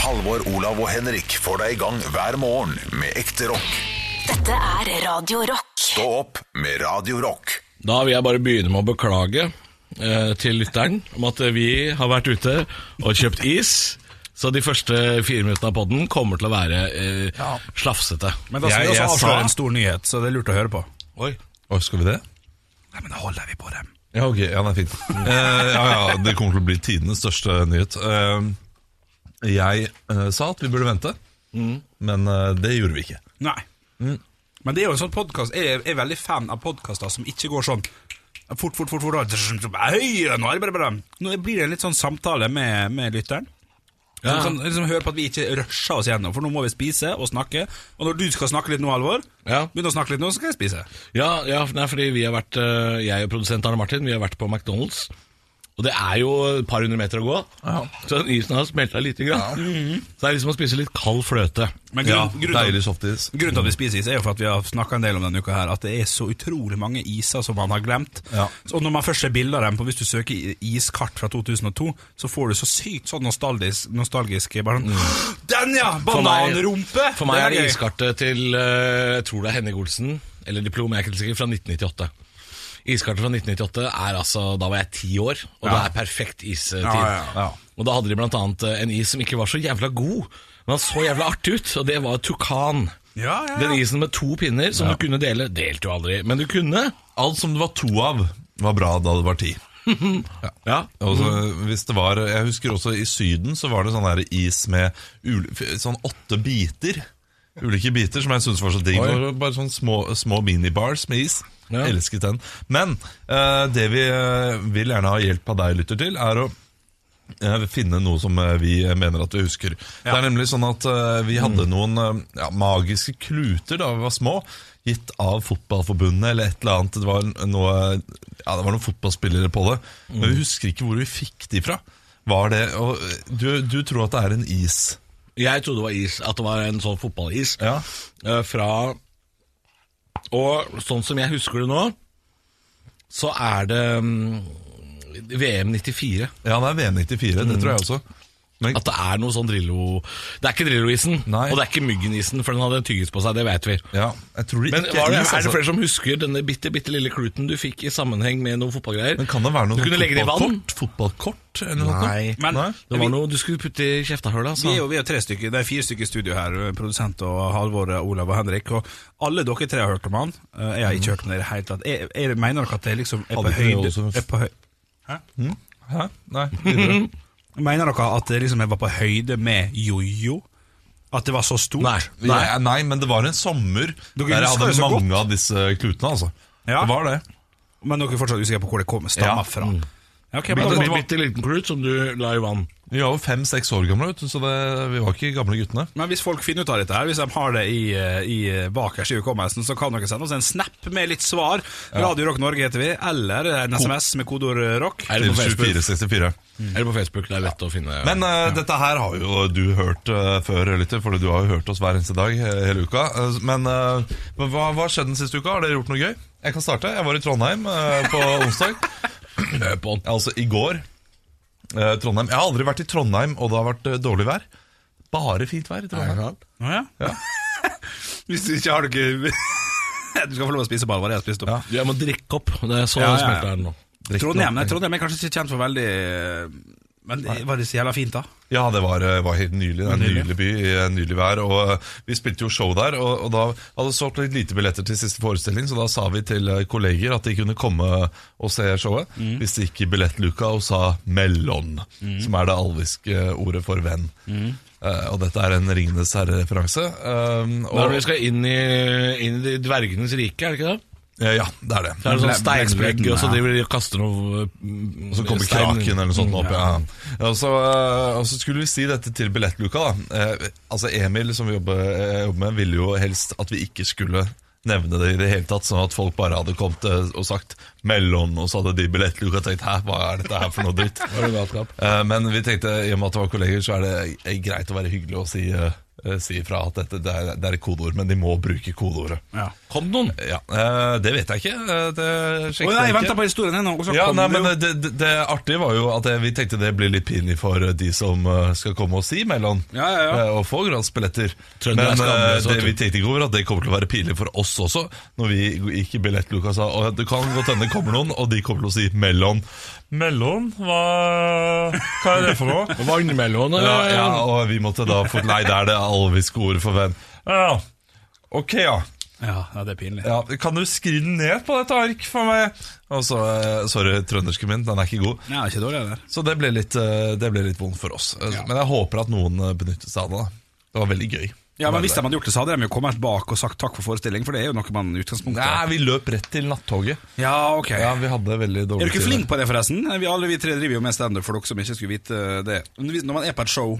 Halvor, Olav og Henrik får deg i gang hver morgen med ekte rock. Dette er Radio Rock. Stå opp med Radio Rock. Da vil jeg bare begynne med å beklage eh, til lytteren om at vi har vært ute og kjøpt is. Så de første fire minuttene av podden kommer til å være eh, slafsete. Men da skal Jeg- vi også avsløre sa- en stor nyhet, så det er lurt å høre på. Oi. Oi, skal vi det? Nei, men da holder vi på dem. Ja, ok, ja, det er fint. Eh, ja, ja, Det kommer til å bli tidenes største nyhet. Eh, jeg eh, sa at vi burde vente, men eh, det gjorde vi ikke. Nei. Men det er jo en sånn podcast Jeg er, er veldig fan av podkaster som ikke går sånn fort, fort, fort, fort høy, nå er det bare bare». Nå blir det en litt sånn samtale med, med lytteren. Som kan liksom høre på at vi ikke rusher oss gjennom, for nå må vi spise og snakke. Og når du skal snakke litt nå, Alvor, Ja. begynn å snakke litt nå, så skal jeg spise. Ja, ja nei, fordi vi har vært, eh, jeg og produsent Arne Martin, vi har vært på McDonalds. Og det er jo et par hundre meter å gå, så isen har smelta lite grann. Så det er liksom å spise litt kald fløte. Men Ja, grunn, grunnen, Deilig softis. grunnen til at vi spiser is, er jo for at vi har snakka en del om denne uka her, at det er så utrolig mange iser som man har glemt. Ja. Og når man først ser bilder av dem på, hvis du søker iskart fra 2002, så får du så sykt sånn nostalgisk, nostalgisk bare sånn Den, ja! Bananrumpe! For meg- For meg er det iskartet til eh, jeg tror det er Henning Olsen, eller Diplom, jeg er ikke sikker, fra 1998. Iskartet fra 1998 er altså Da var jeg ti år, og det er perfekt istid. Ja, ja, ja. Og da hadde de blant annet eh, en is som ikke var så jævla god, men han så jævla artig ut, og det var Tukan. Ja, ja, Den isen med to pinner som du kunne dele. Delte jo aldri, men du kunne. Alt som det var to av, var bra da det var ti. Ja. Og så, hvis det var, jeg husker også i Syden så var det sånn der is med sånn åtte biter. Ulike biter som jeg syns var så digg. Oi. Bare, bare sånn små, små minibars med is. Ja. Elsket den. Men eh, det vi eh, vil gjerne ha hjelp av deg, lytter til, er å eh, finne noe som eh, vi mener at vi husker. Det er nemlig sånn at eh, vi hadde noen eh, ja, magiske kluter da vi var små, gitt av Fotballforbundet eller et eller annet. Det var, noe, ja, det var noen fotballspillere på det, men vi husker ikke hvor vi fikk de fra. Var det, og du, du tror at det er en is? Jeg trodde det var is, at det var en sånn fotballis Ja. eh, fra Og sånn som jeg husker det nå, så er det mm, VM 94. Ja, det er VM94, det tror jeg også. Men, At det er noe sånn Drillo Det er ikke Drillo-isen, Nei. og det er ikke Myggen-isen, for den hadde en tyggis på seg, det vet vi. ja, jeg tror det Men ikke var det, is. er det altså. flere som husker denne bitte, bitte lille kluten du fikk i sammenheng med noen fotballgreier? Men kan det være noe Du kunne legge det i vann? fotballkort? Fotballkort eller noe? Nei. Men Nei. Det var noe du skulle putte i kjeftehølet, vi er vi er tre stykker, det er fire stykker i studio her, produsent og Halvor, Olav og Henrik. Og alle dere tre har hørt om han. Eh, Jeg har ikke hørt om det i det hele tatt. Jeg, jeg mener dere at det liksom er på Hadde ikke det høyde også- er på høy, Hæ? Nei, videre. Mener dere at det liksom var på høyde med jojo? At det var så stort? Nei. Nei. nei, men det var en sommer Dere der jeg hadde mange godt. av disse klutene. altså Ja. Det var det. Men dere er fortsatt usikre på hvor det kommer, stammer Ja. fra? Ja, ok, men Bitte, bitte, bitte liten klut som du la i vann. Vi var jo fem-seks år gamle, ut så det, vi var ikke gamle guttene. men hvis folk finner ut av dette her, hvis de har det i, eh, i bakerst i hukommelsen, så kan dere sende oss en snap med litt svar. Radio Rock Norge heter vi, eller en SMS med kodeord rock. Eller på Facebook? 2464. Eller på Facebook, det er lett å finne. Men eh, dette her har jo du hørt uh, før, Lytter, for du har jo hørt oss hver eneste dag eh, hele uka. Eh, men uh, hva hva skjedde den siste uka? Har dere gjort noe gøy? Jeg kan starte. Jeg var i Trondheim eh, på onsdag. Løp on. Altså i går. Eh, Trondheim. Jeg har aldri vært i Trondheim, og det har vært eh, dårlig vær. Bare fint vær i Trondheim. Å ja? hvis du ikke har noe Du skal få lov å spise bare hva jeg har spist opp. Ja. Jeg må drikke opp. Det er så Ja, ja, ja. smelter den nå. Trondheim, nei, Trondheim er kanskje ikke kjent for veldig Men det var det så jævla fint, da? Ja, det var, eh, var helt nydelig. Det er en nydelig by i eh, nydelig vær. Og eh, Vi spilte jo show der, og, og da hadde solgt litt lite billetter til siste forestilling, så da sa vi til eh, kolleger at de kunne komme og se showet hvis de gikk i billettluka og sa 'mellom', som er det alviske ordet for venn. Eh, og dette er en Ringenes herre-referanse. Um, Når vi skal inn i, inn i dvergenes rike, er det ikke det? Eh, ja, det er det. Så er det sånn Ble- og så driver de og kaster noe mm, Og så kommer stein- kraken eller noe sånt opp. Ja. Ja. Og, så, eh, og så skulle vi si dette til billettluka. da eh, Altså Emil, som vi jobber, eh, jobber med, ville jo helst at vi ikke skulle nevne det i det hele tatt, sånn at folk bare hadde kommet eh, og sagt Mellom, og så hadde de billettluka tenkt Hæ, hva er dette her for noe dritt? Det? Eh, Men vi tenkte, i og med at det var kolleger, så er det eh, greit å være hyggelig og si, eh, si ifra at dette det er, det er et kodeord, men de må bruke kodeordet. Ja. Kom det noen? Ja, eh, Det vet jeg ikke. eh, Det sjekket nei, jeg jeg venta ikke. på historien ennå. og så Ja, kom nei, men det, det, det artige var jo at jeg, vi tenkte det blir litt pinlig for eh, de som eh, skal komme og si Mellom Ja, ja, ja. eh, og få gradsbilletter. Trøndere er Men eh, skamløse, det, du. vi tenkte ikke over at det kommer til å være pinlig for oss også, når vi gikk i billettluka og sa at det kan godt hende det kommer noen, og de kommer til å si Mellom. Mellom? Hva, hva er det for noe? Vannmelon, Ja, ja, og vi måtte da få Nei, det er det alviske ordet for venn. Ja, ok, ja. Ja, ja, det er pinlig. Ja, Kan du skrive den ned på dette ark for meg? Og så, eh, Sorry, trøndersken min, den er ikke god. Nei, ikke dårlig, der. Så det ble litt, eh, det ble litt vondt for oss. Ja. Men jeg håper at noen eh, benyttet seg av det. da. Det var veldig gøy. Ja, men Hvis de hadde gjort det, så hadde de jo kommet bak og sagt takk for forestilling, for det er jo noe man utgangspunktet Nei, vi løp rett til nattoget. Ja, ok. Ja, vi hadde veldig dårlig Er du ikke tid. flink på det, forresten? Vi alle vi tre driver jo med standup, for dere som ikke skulle vite det. Når man er på et show,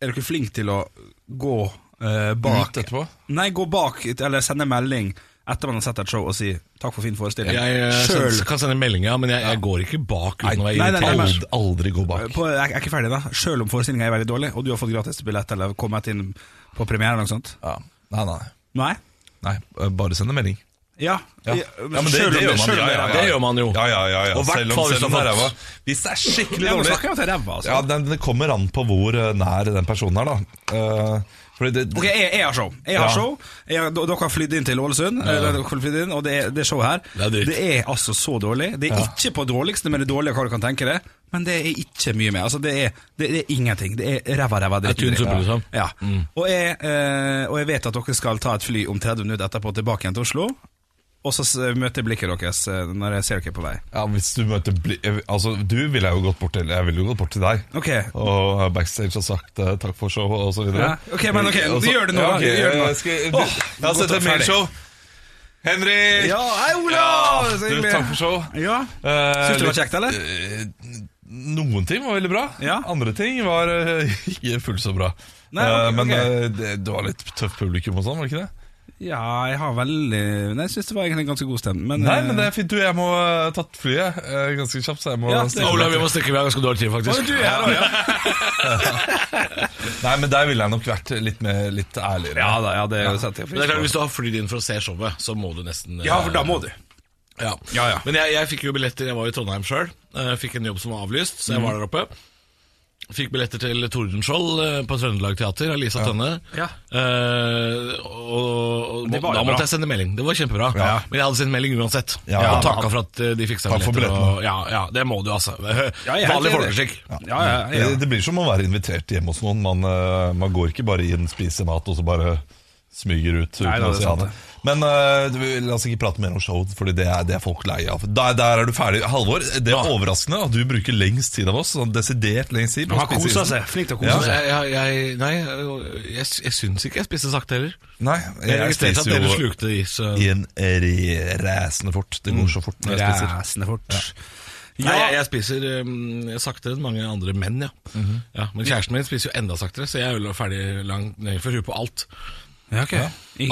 er du ikke flink til å gå eh, bak Ut etterpå? Nei, gå bak, eller sende melding etter man har sett et show og si 'takk for fin forestilling'? Jeg eh, Sjøl kan sende melding, ja, men jeg, jeg går ikke bak uten å være nei, nei, nei, irritert. men- Aldri, gå bak. på, jeg er ikke ferdig, da. Sjøl om forestillinga er veldig dårlig, og du har fått gratis billett eller kommet inn på premiere eller noe sånt? Ja. Nei, nei. Nei? nei, eh, bare sende melding. Ja. Ja, Ja, ja men det, det gjør man. Ja, ja, ja. Det gjør man jo. Ja, ja, ja, ja. Og Selv om selv om det er ræva. Hvis det er skikkelig dårlig ræva, altså. Ja, den, det kommer an på hvor eh, nær den personen er, da. Uh, fordi det, Ok, jeg, jeg har show. Jeg har Ja. show jeg, Dere har flydd inn til Ålesund, ja. inn, og det, det showet her Det er. Det er altså så dårlig. Det er ikke på dårligste, men det er dårlig hva du kan tenke det. Men det er ikke mye mer. Altså, det, er, det, det er ingenting. Det er ræva, ræva tynn liksom. Ja. Og, jeg, eh, og jeg vet at dere skal ta et fly om 30 minutter etterpå tilbake igjen til Oslo. Og så møter jeg blikket deres eh, når jeg ser dere på vei. ja, hvis du møter bli, eh, Altså, du ville jeg jo gått bort til. Jeg ville jo gått bort til deg. Ok. Og backstage har sagt uh, takk for show og så videre. Ja, ok, men ok, du gjør det nå, Ja, okay. gjør det nå. jeg, skal, oh, jeg har sett og et ferdig. mailshow. Henrik! Ja, hei, Ola! Ja, du, takk for show. Ja. Syns du det var kjekt, eller? Eh, Noen ting var veldig bra. Ja. Andre ting var eh, ikke fullt så bra. Nei, ok, Eh, men ok. eh, det, det var litt tøft publikum og sånn, var det ikke det? Ja, jeg har veldig Nei, Jeg syns det var egentlig ganske god stemning, Men, Nei, eh, men det er fint. Du, jeg må ha tatt flyet eh, ganske kjapt, så jeg må Ja, det- stikke Olav, vi må stikke, vi har ganske dårlig tid, faktisk. du jeg, da, ja. Nei, men der ville jeg nok vært litt, mer, litt ærligere. Ja da, ja, det setter jeg Men det er pris på. Hvis du har flydd inn for å se showet, så må du nesten eh, Ja, for da må du. Ja. Ja, ja. Men jeg, jeg fikk jo billetter, jeg var i Trondheim sjøl. Fikk en jobb som var avlyst, så jeg var der oppe. Fikk billetter til Tordenskjold eh, på Trøndelag Teater av Lisa Tønne. Ja. Eh, og, og Det var jo da bra. måtte jeg sende melding. Det var kjempebra. Ja. Men jeg hadde sendt melding uansett. Ja. og takka for at eh, de fiksa billetter. for billetter. Og, ja, ja, det må du, altså. Ja, jeg helt Vanlig folkeskikk. Ja, ja, ja. Det, det blir som å være invitert hjemme hos noen. Man, eh, man går ikke bare inn, spiser mat og så bare smyger ut. uten Nei, da, å det er si sant det. Men uh, la oss ikke prate mer om show, Fordi det er, det er folk lei av. Der, der er du ferdig. Halvor, det er overraskende at du bruker lengst tid av oss. Sånn desidert lengst tid. Han spise koser seg. Flink til å kose Ja. Seg. jeg, jeg, jeg, nei, jeg, jeg syns ikke jeg spiste sakte heller. Nei, Jeg jeg, registrerte at spiser dere jo slukte is. så- i en ræsende fort. Det går så fort når jeg spiser. Ræsende fort. Nei, jeg, jeg spiser um, saktere enn mange andre menn, ja. Mhm. ja. Men kjæresten min spiser jo enda saktere, så jeg er jo ferdig langt ned for huet på alt. Ja, ok.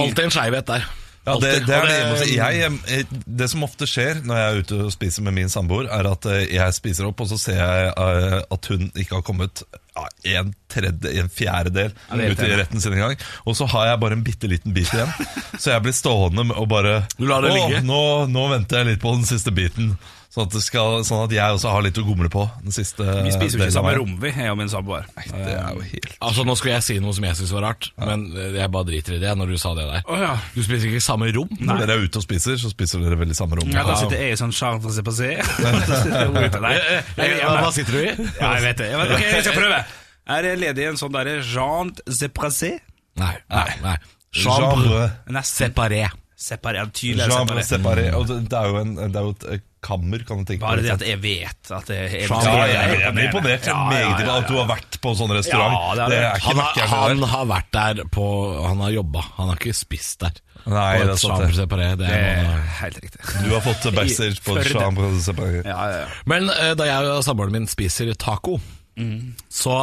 Alltid en skeivhet der. Ja, det, det er det jeg. Jeg, eh, det som ofte skjer når jeg er ute og spiser med min samboer, er at eh, jeg spiser opp, og så ser jeg eh, at hun ikke har kommet ja, en tredje, en fjerdedel er ut i retten sin engang. Og så har jeg bare en bitte liten bit igjen. Så jeg blir stående og bare Du lar det «Åh, ligge?» Nå, nå venter jeg litt på den siste biten. Sånn at, det skal, sånn at jeg også har litt å gomle på. Den siste Vi spiser jo ikke samme rom, vi, jeg og min samboer. Er helt Altså, Nå skulle jeg si noe som jeg syns var rart, men eh, jeg bare driter i det når du sa det der. Oh, ja. Du spiser ikke samme rom? Når dere er ute og spiser, så spiser dere vel i samme rom. Ja, da sitter jeg i sånn charme se passé. Nei, Eh, eh, jeg- Hva sitter du i? Ja, jeg vet det. Jeg vet, ok, jeg skal prøve. Er jeg ledig i en sånn derre Jean Zeprasé? Nei. nei, nei. Chambre. Chambre Nesten. séparé. Separé. Tydelig separé. Og det, det er jo en, det er jo et eh, kammer, kan du tenke Bare på. det at jeg vet at jeg er. Ja, jeg, jeg blir imponert Ja, ja, ja, at du har vært på sånn restaurant. Ja, det er det, det. er ikke Han har, han har vært der på Han har jobba, han har ikke spist der. Nei, det er sant det. séparé, det Det er er helt riktig. Du har fått backstage på. Chambre séparé. Ja, ja, ja. Men uh, da jeg og samboeren min spiser taco, så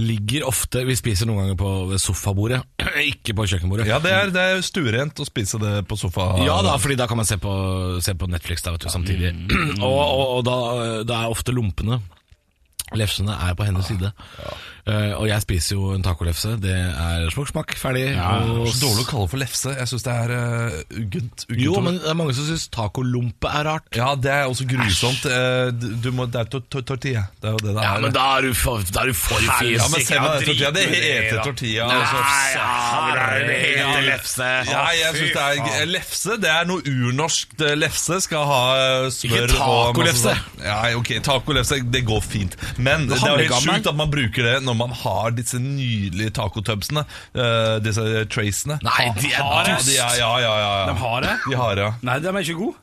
ligger ofte Vi spiser noen ganger på sofabordet, ikke på kjøkkenbordet. Ja, det er, det er stuerent å spise det på sofa. Ja da, fordi da kan man se på, se på Netflix da, vet du, samtidig. og og, og da, da er ofte lompene Lefsene er på hennes side. Eh, og jeg spiser jo en tacolefse. Det er smukk smakk, ferdig. Det og så dårlig å kalle det for lefse. Jeg syns det er uh, uggent. Jo, ord. men det er mange som syns tacolompe er rart. Ja, det er også grusomt. Uh, du må, det er to, to, tortilla. Det er jo det det er. Ja, men da er du for, da er du for fis. Ja, men se meg den tortilla. Det heter tortilla. altså. Nei, ja, det heter lefse. Ja, jeg syns det er Lefse det er noe urnorsk. Lefse skal ha smør Ikke og tacolefse. sånn. Ja, ok, tacolefse, det går fint. Men det, er jo helt sjukt at man bruker det når man har disse nydelige tacotubsene. Uh, disse tracene. Nei, de er har dust. de er, ja, ja, ja, ja. De har det? De har det, ja. Nei, de er ikke gode.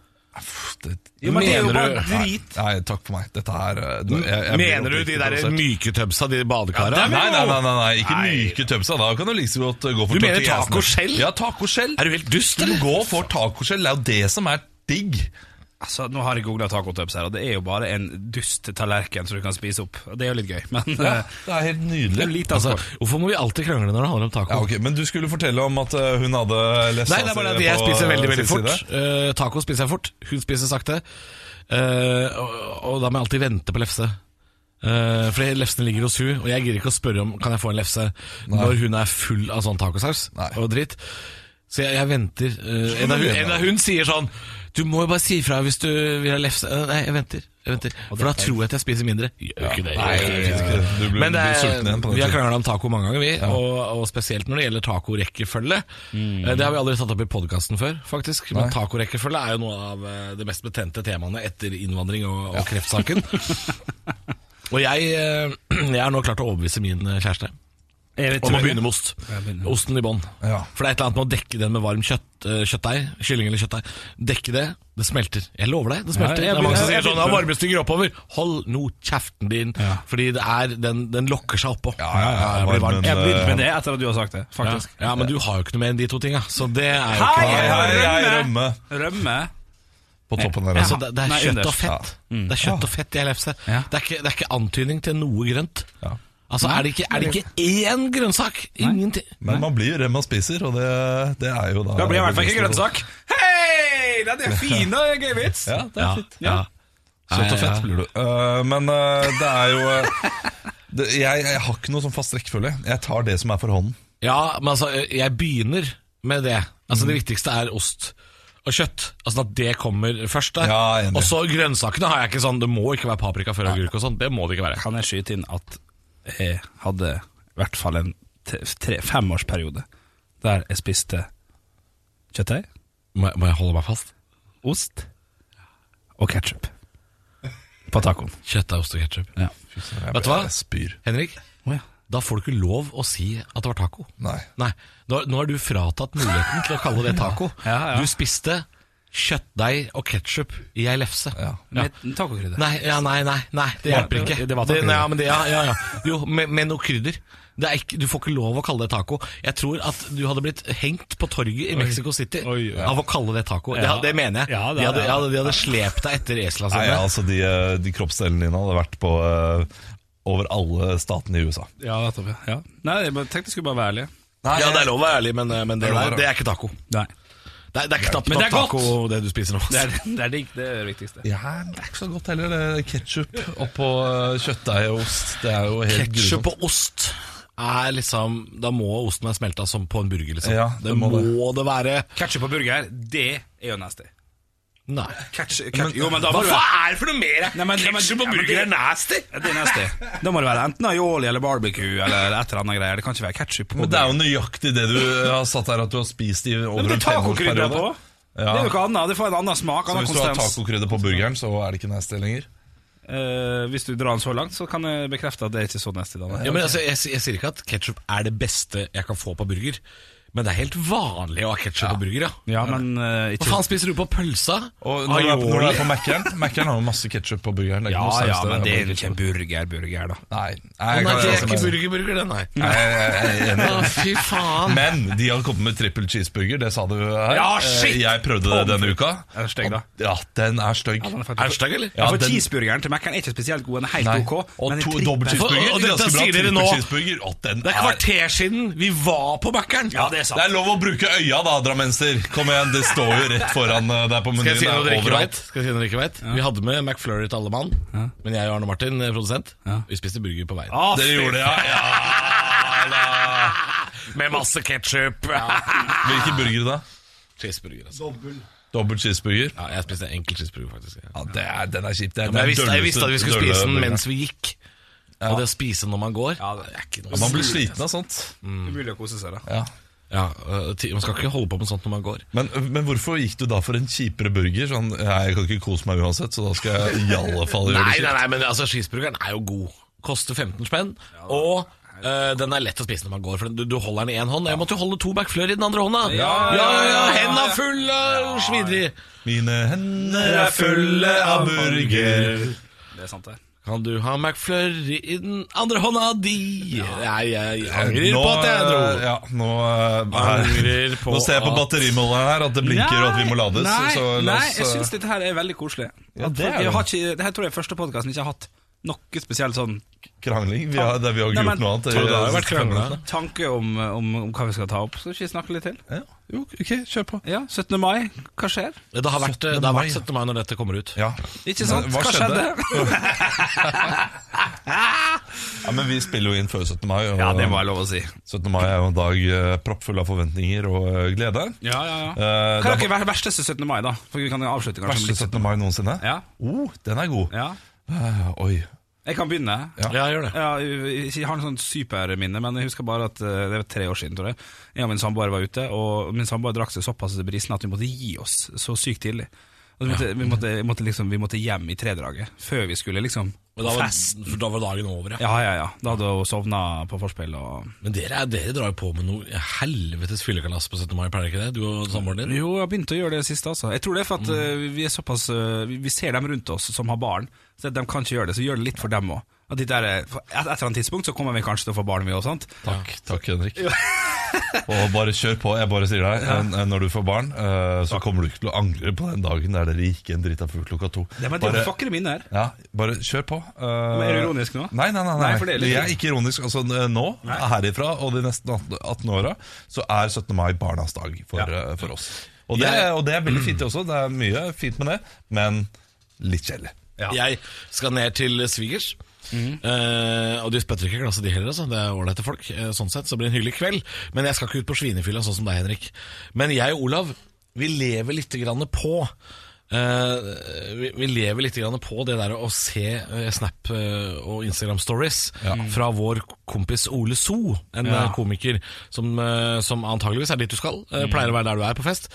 Det, jo, men det er jo bare drit. nei, takk for meg. Dette er eh, jeg, jeg Mener du de der myke tubsa, de badekara? Ja, Nei, nei, nei, nei, nei, ikke Nei. myke tubsa. Da kan du like så godt gå for Du mener tacoskjell? Ja, tacoskjell. Er du helt dust, Du må går for tacoskjell. Det er jo det som er digg. Altså, Nå har jeg googla tacotubs her, og det er jo bare en dust tallerken som du kan spise opp. Og Det er jo litt gøy, men ja, Det er helt nydelig. er. Altså, hvorfor må vi alltid krangle når det handler om taco? Ja, okay, Men du skulle fortelle om at eh, hun hadde lest Nei, det er bare at jeg spiser veldig veldig fort. Uh, taco spiser jeg fort. Hun spiser sakte. Uh, og, og da må jeg alltid vente på lefse. Uh, fordi lefsene ligger hos hun, og jeg gidder ikke å spørre om Kan jeg få en lefse når hun er full av sånn tacosaus Nei. og dritt. Så jeg, jeg venter. Uh, en, av hun, en av hun sier sånn Du må jo bare si ifra hvis du vil ha lefse. Eh, nei, jeg venter. Jeg venter. For da tror jeg at jeg spiser mindre. Gjør ikke det. Nei, gjør ikke det. ikke det. Du blir, Men det blir sulten igjen på vi har tiden. krangla om taco mange ganger, vi. Og, og spesielt når det gjelder tacorekkefølge. Mm. Det har vi aldri tatt opp i podkasten før, faktisk. Men tacorekkefølge er jo noe av det de mest betente temaene etter innvandring og, og kreftsaken. og jeg, eh, jeg har nå klart å overbevise min eh, kjæreste jeg man om å ikke. begynne med ost. begynner. Osten i bånn. Ja. For det er et eller annet med å dekke den med varm kjøtt, eh, kjøttdeig. Kylling eller kjøttdeig. Dekke det. Det smelter. Jeg lover deg, det smelter. Ja, jeg det er mange som begynner- sier sånn varmestykker oppover. Hold nå kjeften din. Ja. Fordi det er, den, den lokker seg oppå. Ja, ja, ja, jeg blir varmen, Jeg begynner eh, med det etter at du har sagt det, faktisk. ja, men du har jo ikke noe mer enn de to tinga, så det er jo ikke Hei, hei, hei, Rømme. rømme Rømme. på toppen der. Altså, det, det er kjøtt og fett. Det er kjøtt og fett i LFC. Ja. Det, er ikke, det er ikke antydning til noe grønt. Ja. Altså, er det ikke, er det ikke én grønnsak? Ingenting. Men man blir jo det man spiser, og det, det er jo da Da blir i hvert fall ikke grønnsak. Hei! Det er det fine og gøy vits. Ja, det er Ja, fint. ja. Kjøtt og fett blir du. Eh, men eh, det er jo eh, det, jeg, jeg har ikke noe sånn fast rekkefølge. Jeg tar det som er for hånden. Ja, men altså, jeg begynner med det. Altså, Det viktigste er ost og kjøtt. Altså At det kommer først. der Ja. Og så grønnsakene har jeg ikke sånn Det må ikke være paprika før agurk og sånn. Det må det ikke være. Kan jeg skyte inn at jeg hadde i hvert fall en tre, femårsperiode der jeg spiste kjøttdeig, Må jeg, må jeg holde meg fast? ost og ketsjup på tacoen. Kjøttdeig, ost og ketsjup. Ja. Vet du hva? Spyr. Henrik, Oh, ja. da får du ikke lov å si at det var taco. Nei. Nei, Nå, nå har du fratatt muligheten til å kalle det taco. Ja, ja. Du spiste kjøttdeig og ketsjup i ei lefse. Ja. Med tacokrydder. Nei, ja, nei, nei, nei, det Ja, hjelper det- ikke. det var det, ja, men det, ja, ja, ja. Jo, med, med noe krydder. Det er ikke, du får ikke lov å kalle det taco. Jeg tror at du hadde blitt hengt på torget i Mexico City Oi, ja. av å kalle det taco. Det, Ja. det mener jeg. Ja, det de, hadde, ja, de hadde slept deg etter esla Nei, sine. altså de, eh, de kroppsdelene dine hadde vært på uh, over alle statene i USA. Ja, nettopp, ja. ja. Nei, jeg tenkte jeg skulle bare være ærlig. Ja, det er lov å være ærlig, men, men det, Det er det er ikke taco. Nei. Det er, det er knapt nok godt. taco, det du spiser nå. Det er, det er digg, det er det viktigste. Ja, det er ikke så godt heller. det Ketsjup oppå eh, kjøttdeig og ost. Det er jo helt Ketchup grusomt. og ost er liksom Da må osten være smelta som på en burger, liksom. Ja, det, det må må, det. det være. Ketchup på burger, det er jo nasty. Nei. Catch, ketchup. Jo, men da Hva det være er det for noe mer? Nei, men- Ketchup på burger er nasty! Det er nasty. Da må det være enten aioli eller barbecue eller et eller annet greier. Det kan ikke være ketchup på Men det er jo nøyaktig det du har satt her, at du har spist i over en er femårsperiode. Ja. Det er jo ikke annet. Det får en annen smak, Så hvis hvis du har konsistens. tacokrydder på burgeren, så er det ikke nasty lenger? Uh, hvis du drar den så langt, så kan jeg bekrefte at det er ikke så nasty. Ja, men altså, jeg, jeg sier ikke at ketsjup er det beste jeg kan få på burger. Men det er helt vanlig å ha ketsjup på burger, ja. Ja, men uh, Hva faen spiser du på pølsa? Og når er, når du er på Mac-eren Mac-eren har jo masse ketsjup på burgeren. Er Ja, ja, men det er ikke en burger-burger, da. Nei, nei, Nei, det er ikke burger, burger, det, nei. Nei, jeg er. Å, fy faen. Men de har kommet med trippel cheeseburger, det sa du her. Ja, Eh, shit! Jeg prøvde det denne uka. Er den stygg, da? Ja, den er stygg. den er faktisk- Er den stygg, eller? Ja, Ja, for den- cheeseburgeren til Mac-en er ikke spesielt god. Den er helt Nei. ok. Og to dobbelt cheeseburger. Ganske bra. Trippel cheeseburger, og den Det er kvarter siden vi var på Mækkern. Ja, det er sant. Det er lov å bruke øya da, drammenser. Kom igjen, det står jo rett foran deg der på Skal jeg menyen. si noe dere er ikke vet? Skal jeg si noe dere ikke vet? Vi hadde med McFlurry til alle mann, men jeg og Arne Martin, produsent, produsent, vi spiste burger på veien. Ah, Dere gjorde det, ja? ja. Med masse ketsjup. Hvilken burger da? Cheeseburger, altså. Dobbel. Dobbel cheeseburger? Ja, jeg spiste enkel cheeseburger, faktisk. Ja. Ja, det er, den er kjip. Det er, Men jeg visste, jeg visste at vi skulle spise den mens vi gikk. Og det å spise når man går Ja, det- er ikke Ja, noe Man blir sliten av sånt. Det er mulig å kose seg, da. Ja. Ja, øh, Man skal ikke holde på med sånt når man går. Men, men hvorfor gikk du da for en kjipere burger? Sånn, Jeg kan ikke kose meg uansett, så da skal jeg i alle fall gjøre det nei, kjipt. nei, men altså, cheeseburgeren er jo god. Koster 15 spenn. Og øh, den er lett å spise når man går, for du, du holder den i én hånd. Jeg måtte jo holde to backflør i den andre hånda. Ja, ja, ja, Henda fulle av svideri. Mine hender er fulle av burger. Det er sant, det. Kan du ha McFlurry i den andre hånda di? Nei, jeg angrer Nå, på at jeg dro. eh, Ja, nå, eh, Angrer på nå ser jeg på at- batterimåleren her at det blinker og at vi må lades. Nei, så så, nei oss, jeg eh, syns dette her er veldig koselig. Ja, det er det. jeg har ikke, det her tror jeg er første podkasten ikke har hatt noe spesielt sånn krangling. Vi har, der vi har ikke Nei, gjort noe annet. Tror du det har eh, vært minuttene. tanke om, om, om hva vi skal ta opp. Skal vi ikke snakke litt til? Ja, jo, ok, kjør på. Ja, 17. mai. Hva skjer? Det har vært, 17. det har mai. vært 17. mai når dette kommer ut. Ja. Ikke sant? Men Hva, Hva skjedde? skjedde? ja, men Vi spiller jo inn før 17. mai, og Ja, det må jeg lov å si. 17. mai er jo en dag uh, proppfull av forventninger og uh, glede. Ja, ja, ja. Uh, Hva er det verste 17. mai, da? For vi kan avslutte kanskje med Verste 17. mai noensinne? Ja. Oh, den er god. Ja. Eh, oi. Jeg kan begynne. Ja. Ja, gjør det. Ja, jeg har en sånn superminne, men jeg husker bare at eh, det var tre år siden, tror jeg. Jeg og min samboer var ute, og min samboer drakk seg såpass brisen at vi måtte gi oss så sykt tidlig. Og vi, måtte, vi, måtte, vi, måtte liksom, vi måtte hjem i tredraget før vi skulle liksom Men da var, for da var dagen over, ja. Ja, ja, ja. Da hadde hun sovna på forspill og Men dere, er- dere drar jo på med noe helvetes fyllekalas på 17. mai, pleier ikke det? Du og samboeren din? Jo, jeg begynte å gjøre det siste, altså. Jeg tror det er for at mm. vi er såpass eh, vi, vi ser dem rundt oss som har barn, så de kan ikke gjøre det. Så gjør det litt for dem òg. At de der, eh, et, et eller annet tidspunkt så kommer vi kanskje til å få barn, vi òg. Takk, takk Henrik. og bare kjør på. Jeg bare sier deg, eh, når du får barn, eh, så kommer du ikke til å angre på den dagen der dere gikk en drita fugl klokka to. Det, men det Bare- er mine her. Ja, bare kjør på. Eh, Men er du ironisk nå? Nei, nei, nei. nei. Nei, er jeg er ikke ironisk. Altså, Nå, nå, herifra og de neste 18 åra, så er 17. mai barnas dag for, Ja. eh, for oss. Og det, Jeg- og det er veldig fint det også. Det er mye fint med det, men litt kjedelig. Ja. Jeg skal ned til svigers. Eh, og de spytter ikke glasset, de heller. Altså. Det er ålreite folk. Uh, sånn sett, så det blir en hyggelig kveld. Men jeg skal ikke ut på svinefylla sånn som deg, Henrik. Men jeg og Olav, vi lever litt grann på uh, vi, vi lever litt grann på det der å se Snap og Instagram stories fra vår kompis Ole So, en Ja. komiker som, som antageligvis er dit du skal. eh, Pleier å være der du er på fest.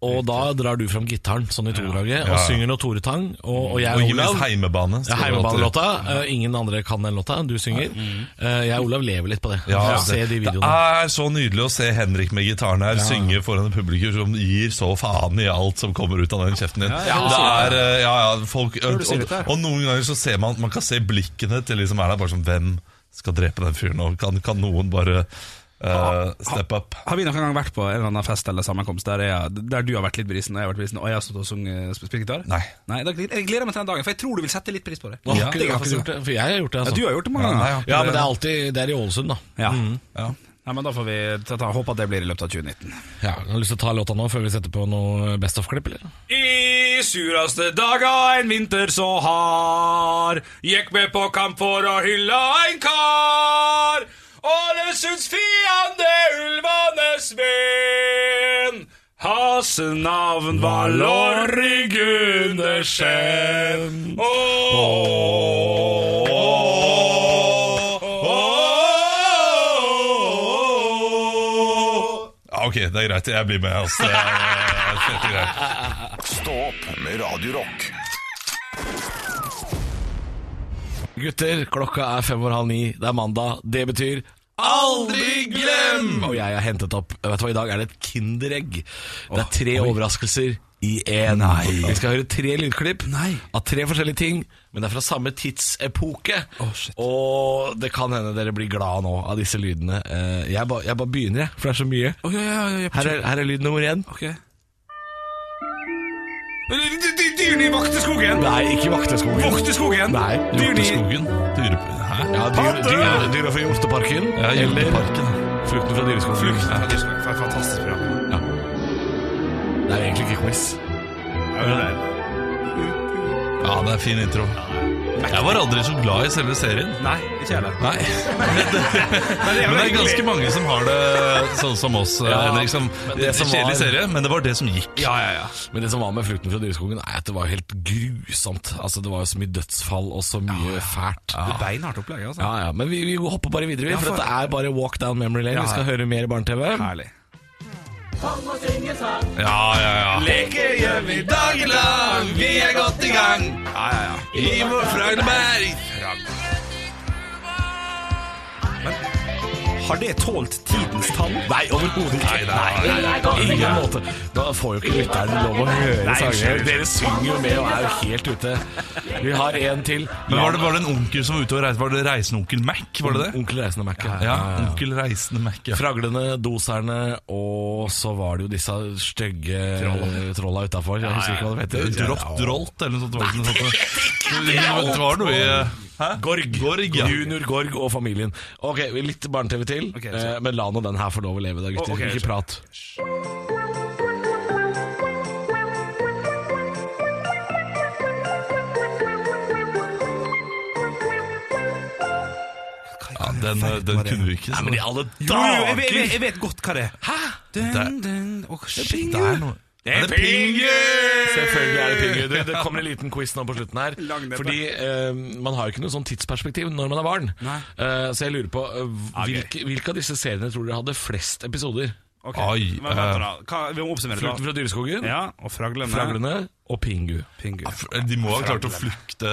Og da drar du fram gitaren sånn i todraget og Ja. synger noe Tore Tang. Og, og jeg Og og Olav heimebane. ja, Heimebanelåta. Eh, ingen andre kan den låta. Du synger. Eh, jeg og Olav lever litt på det. Ja, Se det, de det er så nydelig å se Henrik med gitaren her synge foran et publikum som gir så faen i alt som kommer ut av den kjeften din. ja, det er, eh, ja, ja, folk, og, og, og noen ganger så ser man Man kan se blikkene til de som er der, bare som Hvem skal drepe den fyren nå? Kan, kan noen bare eh, step up? Har vi noen gang vært på en eller annen fest eller sammenkomst der, jeg, der du har vært litt brisen og jeg har vært brisen, og jeg har stått og sunget spilt gitar? Nei. Nei, da, Jeg gleder meg til den dagen, for jeg tror du vil sette litt pris på det. Ja, ikke, det har gjort det? For jeg har gjort det. Altså. Ja, du har gjort det mange Ja, nei, ganger. jeg Ja, men det. er alltid Det er i Ålesund, da. Ja. Ja. Nei, men Da får vi ta, ta, håpe at det blir i løpet av 2019. Ja, har lyst til å ta låta nå før vi setter på noe Best of-klipp, eller? I suraste daga en vinter så hard Gikk med på kamp for å hylle en kar Ålesunds fiende ulvenes venn Hans navn var Lorry Gundersen Ja, ok, det er greit. Jeg blir med. Altså. Stå opp med Radio Rock. Gutter, klokka er fem over halv ni. Det er mandag. Det betyr aldri glem! Og jeg har hentet opp Vet du hva, I dag er det et Kinderegg. Det er tre overraskelser i én. Vi skal høre tre lydklipp Nei. av tre forskjellige ting, men det er fra samme tidsepoke. og det kan hende dere blir glad nå av disse lydene. Eh, Jeg, bare jeg bare begynner, jeg, for det er så mye. Å, ja, ja, ja, oi, Her er, her er lyd nummer én. Ok. Dyrene i vakteskogen! Nei, ikke Vakteskogen. Vakteskogen! Nei. Dyrene i Skogen. Dyre... Hæ? Ja, dyr, dyr, dyra fra Hjorteparken. Ja, Hjorteparken. Flukten fra dyreskogen. Flukt. Ja, dyreskogen. For et Fantastisk program. Det er egentlig ikke quiz. Ja, det er fin intro. Jeg var aldri så glad i selve serien. Nei, ikke heller. Nei. Men det er ganske mange som har det sånn som oss, Ja, Henrik. Som, det det som Kjedelig var- serie, men det var det som gikk. Ja, ja, ja. Men det som var med Flukten fra dyreskogen, er at det var helt grusomt. Altså, Det var jo så mye dødsfall og så mye fælt. Det er beinhardt opplegg, altså. Ja, ja, Men vi, vi hopper bare videre, Ja, for for- dette er bare walk down memory lane. Ja, Vi skal høre mer barne-TV. Herlig. Ja, ja, ja. Leke gjør vi dagen lang, vi er godt i gang. Ja, ja, ja. I vår Fragneberg. Har det tålt tidens tann? Nei, overhodet ikke. Nei, nei, nei, På ingen måte. Da får jo ikke lytteren lov å høre sanger. Dere synger jo med og er jo helt ute. Vi har en til. Men var det, var det en onkel som var ute og reiste? Var det reisende onkel Mac? Var det det? Onkel Reisende Mac. Ja, Ja, onkel reisende Mac. Ja. Fraglene, doserne, og så var det jo disse stygge trolla utafor. Jeg husker ikke hva det heter. Drott drolt, eller noe sånt. Nei, ikke det var noe i Hæ? Gorg. Gorg, ja. Junior Gorg og familien. Ok, litt barne-TV til, okay, eh, men la nå den her få lov å leve, da, gutter. Ok, ikke prat. Ja, den, den kunne vi ikke. Nei, men i alle Jo, jo, jeg, vet, jeg, vet, godt hva det er. Hæ? Dun, dun. Shit. Det er noe Det er Pingu! Selvfølgelig er det Pingu. Det, det kommer en liten quiz nå på slutten her. Fordi eh, man har jo ikke noe sånn tidsperspektiv når man er barn. Eh, så jeg lurer på eh, hvilke, hvilke av disse seriene tror dere hadde flest episoder? Okay. Oi, eh. Hva, vi må oppsummere Flukten fra dyreskogen, Ja, og fraglene. Fraglene og Pingu. Pingu. De må ha klart å flukte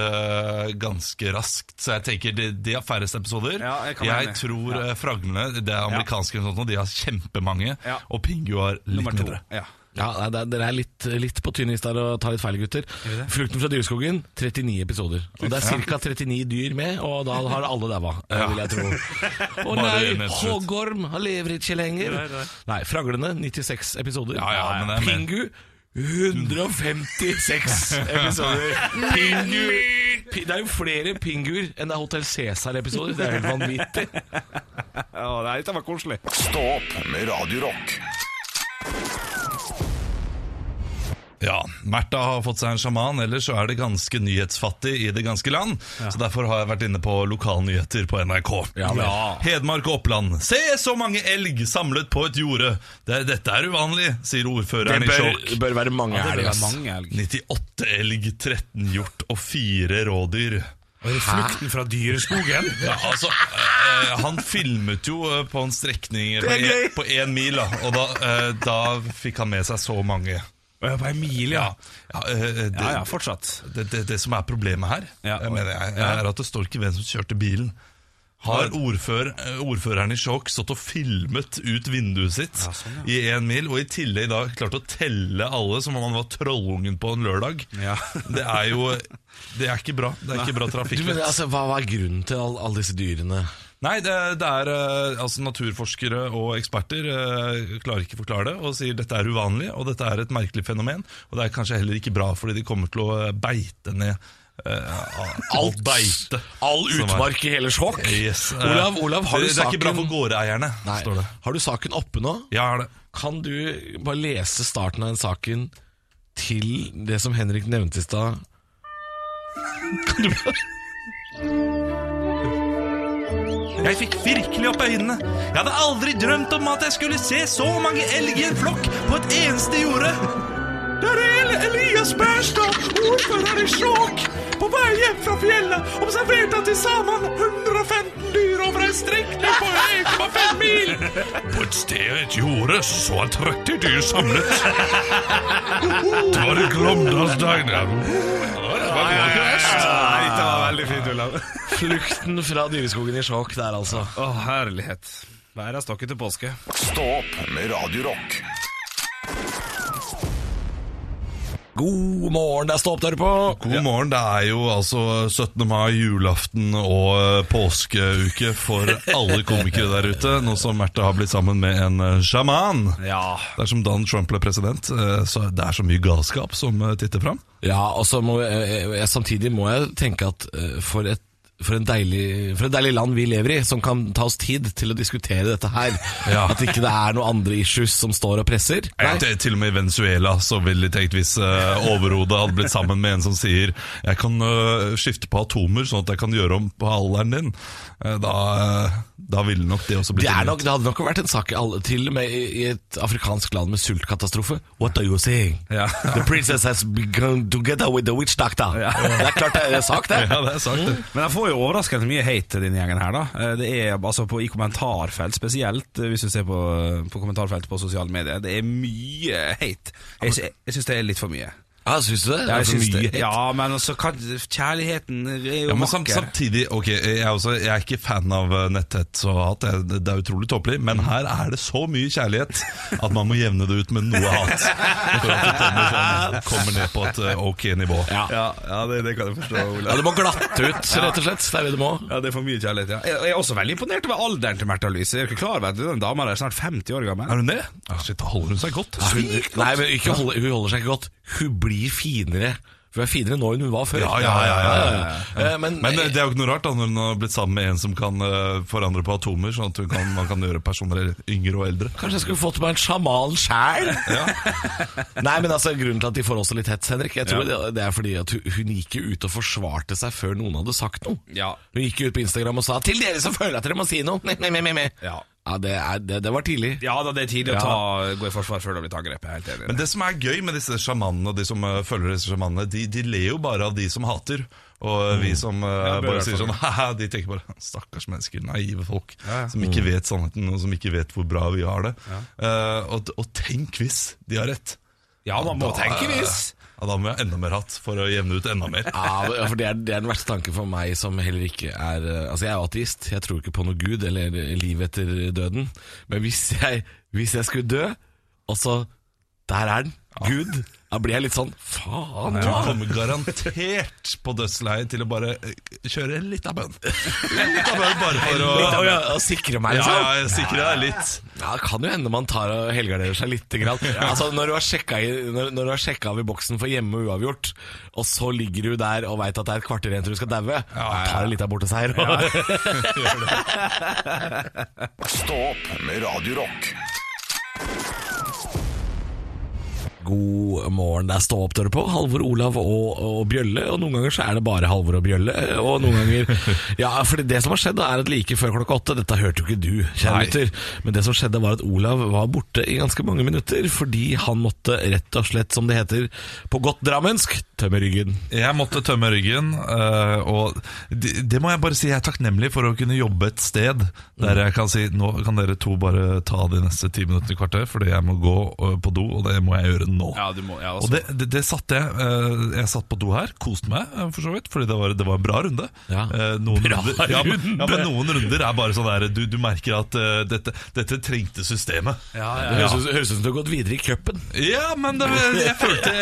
ganske raskt, så jeg tenker de, de har færrest episoder. Ja, jeg jeg tror ja. Fraglene, det er amerikanske, ja. og de har kjempemange. Ja. Og Pingu har litt mindre. Ja. Ja, er- Dere er litt, litt på tynn is der og tar litt feil, gutter. Flukten fra dyreskogen, 39 episoder. Og det er ca. 39 dyr med, og da har alle daua, eh, vil jeg tro. Å nei, hoggorm, han lever ikke lenger. Nei, Fraglene, 96 episoder. Ja, ja, men det er. Pingu, 156 episoder. Pingu Det er jo flere pinguer enn det er Hotell Cæsar-episoder. Det er helt vanvittig. Nei, dette var koselig. Stå opp med Radio Ja, Märtha har fått seg en sjaman, ellers så er det ganske nyhetsfattig i det ganske land. Så derfor har jeg vært inne på lokalnyheter på NRK. Ja. Hedmark og Oppland. Se så mange elg samlet på et jorde! Det, dette er uvanlig, sier ordføreren ordføreren i bør, sjokk. bør være mange Det bør elg. være mange elg. 98 elg, 13 hjort og 4 rådyr. Flukten fra dyreskogen? Ja, altså, eh, Han filmet jo eh, på en strekning på én mil, da, og da, eh, da fikk han med seg så mange. Å, ja, På Emilie, ja. Ja, eh, det, Ja, ja, fortsatt. det, det, det som er problemet her, Ja. jeg mener jeg, Ja. er at det står ikke hvem som kjørte bilen. Har ordfører, eh, ordføreren i sjokk stått og filmet ut vinduet sitt Ja, sånn, i én mil, og i tillegg da klart å telle alle som om han var trollungen på en lørdag? Ja. Det er jo Det er ikke bra. Det er ikke bra Du, trafikk. altså, hva, hva er grunnen til all- alle disse dyrene? Nei, det, det er eh, altså naturforskere og eksperter eh, klarer ikke å forklare det og sier dette er uvanlig og dette er et merkelig fenomen. Og det er kanskje heller ikke bra, fordi de kommer til å eh, beite ned Uh, alt beite. All utmark i hele sjokk? Yes. Uh, Olav, Olav, har du saken det er ikke bra for gårdeierne, Nei. står det. Har du saken oppe nå? Ja, er det. Kan du bare lese starten av den saken til det som Henrik nevnte i stad? Kan du bare Jeg fikk virkelig opp øynene. Jeg hadde aldri drømt om at jeg skulle se så mange elg i en flokk på et eneste jorde. Der er Elias Bærstad, ordfører i Skjåk, på vei hjem fra fjellet, observerte til sammen 115 dyr over en strekning på 1,5 mil. På et sted i et jorde så han 30 dyr samlet. Det var en Glåmdalsdag. Det var ikke verst. Dette var veldig fint, Olav. Flukten fra dyreskogen i sjokk der, altså. Å, herlighet. Bæra stokket til påske. Stå opp med Radio Rock. God morgen, det er Stå opp der på. God morgen, det er jo altså 17. mai, julaften og eh, påskeuke for alle komikere der ute. Nå som Märtha har blitt sammen med en eh, sjaman. Ja. Dersom Don Trump ble president, eh, så det er så mye galskap som titter fram. Ja, og så må jeg, samtidig må jeg tenke at for et for, en deilig, for en deilig land vi lever i, som kan ta oss tid til å diskutere dette her. Ja. At ikke det er noen andre issues som står og presser. Ja, til, til og med i Venezuela så ville de tenkt hvis uh, overhodet hadde blitt sammen med en som sier Jeg kan uh, skifte på atomer sånn at jeg kan gjøre om på alderen din. uh, da, da ville nok det også blitt Det, er nok, det hadde nok vært en sak alle, til og med i i et afrikansk land med sultkatastrofe. What are you saying? Ja. The princess has begun together with the witch doctor. Det er klart det er sak, det. Ja, det er sagt, det. Men jeg får jo overraskende mye hate denne gjengen her, da. Eh, Det er altså på, I kommentarfelt spesielt, eh, hvis du ser på, på kommentarfeltet på sosiale medier. Det er mye hate. Jeg, sy- jeg syns det er litt for mye. Ja, Syns du det? det er for mye hate. ja, men altså, kjærligheten er jo Ja, men sam, samtidig, ok, jeg er, også, jeg er ikke fan av eh, netthets og hat, det, er utrolig tåpelig, men her er det så mye kjærlighet at man må jevne det ut med noe hat. For at det kommer, sånn, kommer ned på et eh, ok nivå. Ja. Ja, ja det, det kan jeg forstå, Ole. Ja, Du det må glatte ut, rett og slett. Det er det du må. Ja, det er for mye kjærlighet, ja. Jeg er også veldig imponert over alderen til Märtha Louise. Jeg er ikke klar over at den dama er snart 50 år gammel. Er hun det? Ja, shit, holder hun seg godt. Hun, nei, men ikke holde, hun holder seg ikke godt. Hun blir finere. Hun er finere nå enn hun var før. Ja, ja, ja, ja, Eh, Men, Men eh, det er jo ikke noe rart da når hun har blitt sammen med en som kan eh, forandre på atomer, sånn at kan, man kan gjøre personer yngre og eldre. Kanskje jeg skulle fått meg en sjaman sjæl? Nei, men altså, grunnen til at de får også litt hets, Henrik, jeg tror det, er fordi at hun, gikk jo ut og forsvarte seg før noen hadde sagt noe. Ja. Hun gikk jo ut på Instagram og sa 'til dere som føler at dere må si noe'. Me, me, me, me, me. Ja. Ja, det, er, det, det var tidlig. Ja da, det er tidlig å Ja. ta, gå i forsvar før du har blitt angrepet. Helt enig. Men det som er gøy med disse sjamanene og de som uh, følger disse sjamanene, de, de ler jo bare av de som hater. Og mm. vi som uh, bare sier sånn haha, de tenker bare Stakkars mennesker, naive folk som ikke vet sannheten, og som ikke vet hvor bra vi har det. Uh, og, og tenk hvis de har rett. ja, man må Da- tenke hvis. Ja, Da må jeg ha enda mer hatt for å jevne ut enda mer. Ja, for det er, det er den verste tanken for meg som heller ikke er eh, Altså, jeg er jo ateist. Jeg tror ikke på noe gud eller liv etter døden. Men hvis jeg, hvis jeg skulle dø, og så Der er den. Gud. Da blir jeg litt sånn Faen, Du kommer garantert på dødsleiet til å bare eh, kjøre litt av bønn. Litt av bønn bare for å å- å sikre meg, Ja, liksom. ja, jeg sikrer deg litt. Ja, Det kan jo hende man tar og helgarderer seg litt. Grann. Altså, når, du har sjekka i, når, når du har sjekka av i boksen for hjemme og uavgjort, og så ligger du der og veit at det er et kvarter igjen til du skal daue, tar du litt av borteseier. Stå opp med Radio Rock. God morgen, det er Stå opp dere på. Halvor, Olav og, og Bjølle. Og noen ganger så er det bare Halvor og Bjølle. Og noen ganger Ja, for det som har skjedd, er at like før klokka åtte Dette hørte jo ikke du, kjære lytter. Men det som skjedde, var at Olav var borte i ganske mange minutter fordi han måtte rett og slett, som det heter på godt drammensk, tømme ryggen. Jeg måtte tømme ryggen, eh, og det, det må jeg bare si jeg er takknemlig for å kunne jobbe et sted der jeg kan si nå kan dere to bare ta de neste ti minuttene i kvarter, fordi jeg må gå eh, på do, og det må jeg gjøre nå. Ja, du må, ja, Og det, det, det satt jeg eh, Jeg satt på do her, koste meg for så vidt, fordi det var, det var en bra runde. Ja. Noen Bra runder, ja, men, runde. ja, men noen runder er bare sånn der Du, du merker at uh, dette, dette trengte systemet. ja, Det høres ut høres ut som du har gått videre i cupen. Ja, men det, jeg følte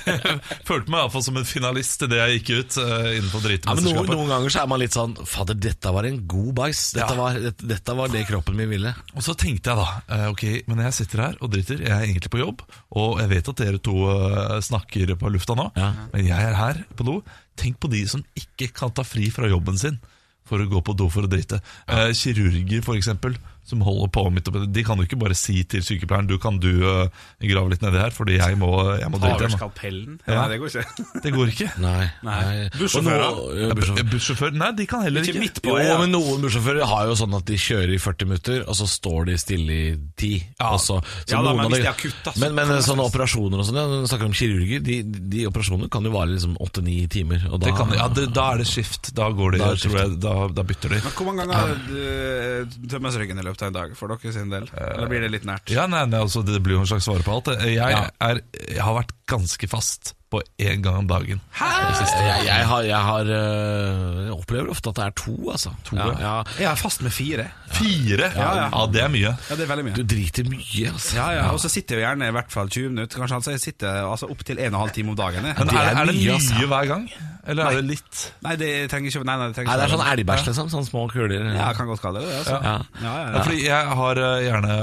Følte meg iallfall som en finalist idet jeg gikk ut uh, innenfor Ja, men noen, noen ganger så er man litt sånn Fader, dette var en god bæsj. Dette, Ja. var, dette, dette var det kroppen min ville. Og så tenkte jeg da eh, Ok, men jeg sitter her og driter. Jeg er egentlig på jobb, og jeg vet at dere to eh, snakker på lufta nå, Ja. men jeg er her på do. Tenk på de som ikke kan ta fri fra jobben sin for å gå på do for å drite. Uh, kirurger, for eksempel, som holder på midt oppi De kan jo ikke bare si til sykepleieren Du kan du uh, grave litt nedi her, fordi jeg må, jeg må drite. over nå». skalpellen? Ja. Nei, det går ikke. Det går ikke. Nei. Nei. Bussjåfører? Bussjåfør? Nei, de kan heller Ikke ikke. midt på, Jo, ja. men noen bussjåfører har jo sånn at de kjører i 40 minutter, og så står de stille i 10. Ja. Så, så Ja da, men de- er akutt, Men, men sånne operasjoner og sånn, ja, snakker om kirurger, de, de operasjonene kan jo vare liksom 8-9 timer. Og da, Det kan, ja, det, da er det skift. Da går de, Da jeg, da, da bytter de. Men Hvor mange ganger uh, tømmes ryggen i løpet av en dag for dere sin del? Eller blir det litt nært? Ja, nei, nei, altså, Det blir jo en slags svar på alt. Jeg, er, jeg har vært ganske fast på én gang om dagen. Jeg, jeg har, jeg har øh, jeg opplever ofte at det er to, altså. To, ja. Jeg er fast med fire. Fire? Ja, ja. det er mye. Ja, det er veldig mye. Du driter mye, altså. Ja, ja, Og så sitter jeg gjerne i hvert fall 20 minutter. Kanskje altså, jeg sitter altså, opptil 1 12 time om dagen. Men er, er det mye, mye altså. hver gang? Eller er det litt? Nei, det trenger ikke Nei, nei, det trenger Nei, det er sånn elgbæsj, liksom. Sånne små kuler. Ja, kan godt kalle det det. Altså. Ja. Ja, ja, Ja, ja. fordi jeg har eh, gjerne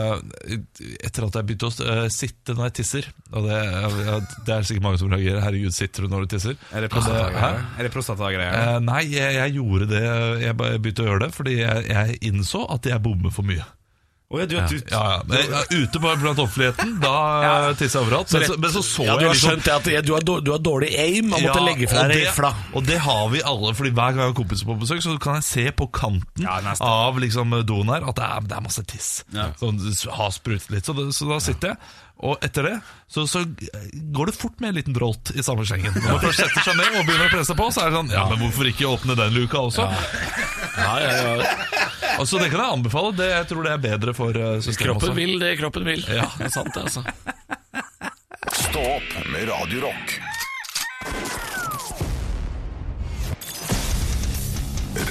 Etter at jeg begynte å eh, sitte når jeg tisser Og det, ja, det er sikkert mange som reagerer Herregud, sitter du når du tisser? Er det prostatagreier? Er prostatagreier? Eh, nei, jeg, jeg gjorde det Jeg begynte å gjøre det Fordi jeg, jeg innså at jeg bommer for mye Oh, ja, du, Ja, du, ja, ja. Men, Ute bare blant offentligheten Da Ja. tisser jeg overalt men så, men så så Ja, du jeg har liksom skjønt at du har, dårlig, du har dårlig aim og måtte Ja, legge fra deg rifla. Og det har vi alle, Fordi hver gang jeg har kompiser på besøk, så kan jeg se på kanten Ja, av liksom doen her at det er, det er masse tiss. Ja. Sånn, har sprutet litt. Så, det, så da sitter jeg, og etter det så, så går det fort med en liten drolt i samme slengen. Når man først setter seg ned og begynner å presse på, så er det sånn Ja, men hvorfor ikke åpne den luka også? Ja, ja, ja. Og så det kan jeg anbefale. Det, jeg tror det er bedre for eh, systemet Kroppen også. vil det kroppen vil. Ja, det er sant, det, altså. Stå opp med Radio Rock.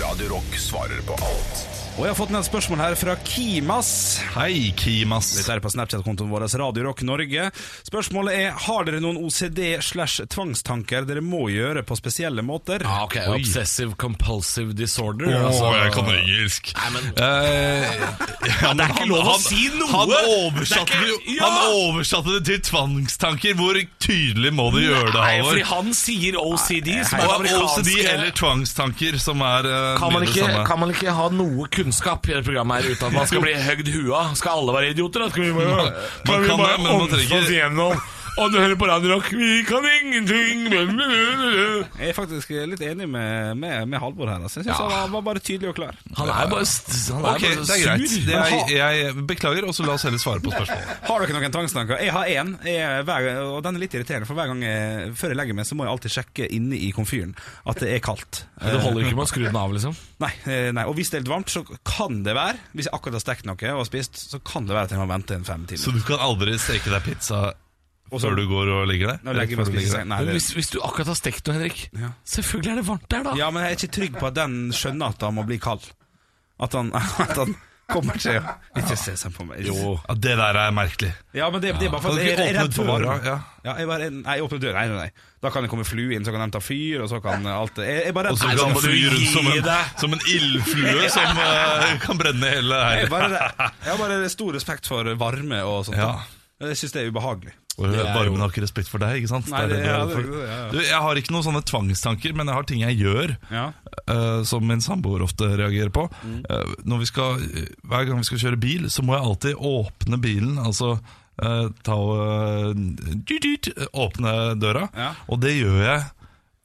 Radio Rock svarer på alt Og jeg har fått ned et spørsmål her fra Kimas. Hei, Kimas. Dette er på Snapchat-kontoen vår, Radio Rock Norge. Spørsmålet er Har dere noen OCD slash tvangstanker dere må gjøre på spesielle måter. Ah, ok, Obsessive compulsive disorder. Åh, altså. jeg kan engelsk. Nei, men Uh, ja, men det er ikke lov å si noe. Han oversatte, er det, ikke- Ja! han oversatte det til tvangstanker. Hvor tydelig må du gjøre det, Halvor? fordi han sier OCD, som er amerikanske OCD eller tvangstanker, som er uh, kan man, ikke, samme. kan man ikke ha noe kunnskap i dette programmet her uten at man skal bli høgd huet? Skal alle være idioter? Da? Skal vi bare, Man- man kan man trenger- oss igjennom? Og du hører på Radio Rock, vi kan ingenting Jeg er faktisk litt enig med, med, med Halvor her. Altså. Jeg synes Ja. han var, var bare tydelig og klar. Han er bare, st- han er okay, bare det er greit. sur. Det er, jeg beklager, og så la oss heller svare på spørsmålet. Har dere noen tvangstanker? Jeg har én, og den er litt irriterende. For hver gang jeg, før jeg legger meg, så må jeg alltid sjekke inne i komfyren at det er kaldt. Det holder ikke med å skru den av, liksom? Nei, eh, nei, og hvis det er litt varmt, så kan det være Hvis jeg akkurat har stekt noe og spist, så kan det være at jeg må vente en fem timer. Så du kan aldri steke deg pizza Og så- før du går og legger deg? Legger du spiser legger Nei, det, hvis, hvis du akkurat har stekt noe, Henrik Ja. Selvfølgelig er det varmt der, da. ja, men jeg er ikke trygg på at den skjønner at han må bli kald. At han, at han kommer til å Ikke se seg på meg. Jo. Ja, det der er merkelig. Ja, men det, det er bare for jeg ikke er redd for varme. Ja. Jeg bare, nei, åpne døra. Nei, nei, nei. Da kan det komme flue inn, så kan de ta fyr, og så kan alt det Jeg jeg bare Og så kan fly rundt som en, som en ildflue som uh, kan brenne hele jeg, er her. bare, jeg har bare stor respekt for varme og sånt. Ja. Jeg syns det er ubehagelig. Og Varmen har ikke respekt for deg, ikke sant? Nei, Det det- ja, det- ja, ja. Du, jeg har ikke noen sånne tvangstanker, men jeg har ting jeg gjør eh, som min samboer ofte reagerer på. Når vi skal, hver gang vi skal kjøre bil, så må jeg alltid åpne bilen. Altså uh, ta og åpne døra. Og det gjør jeg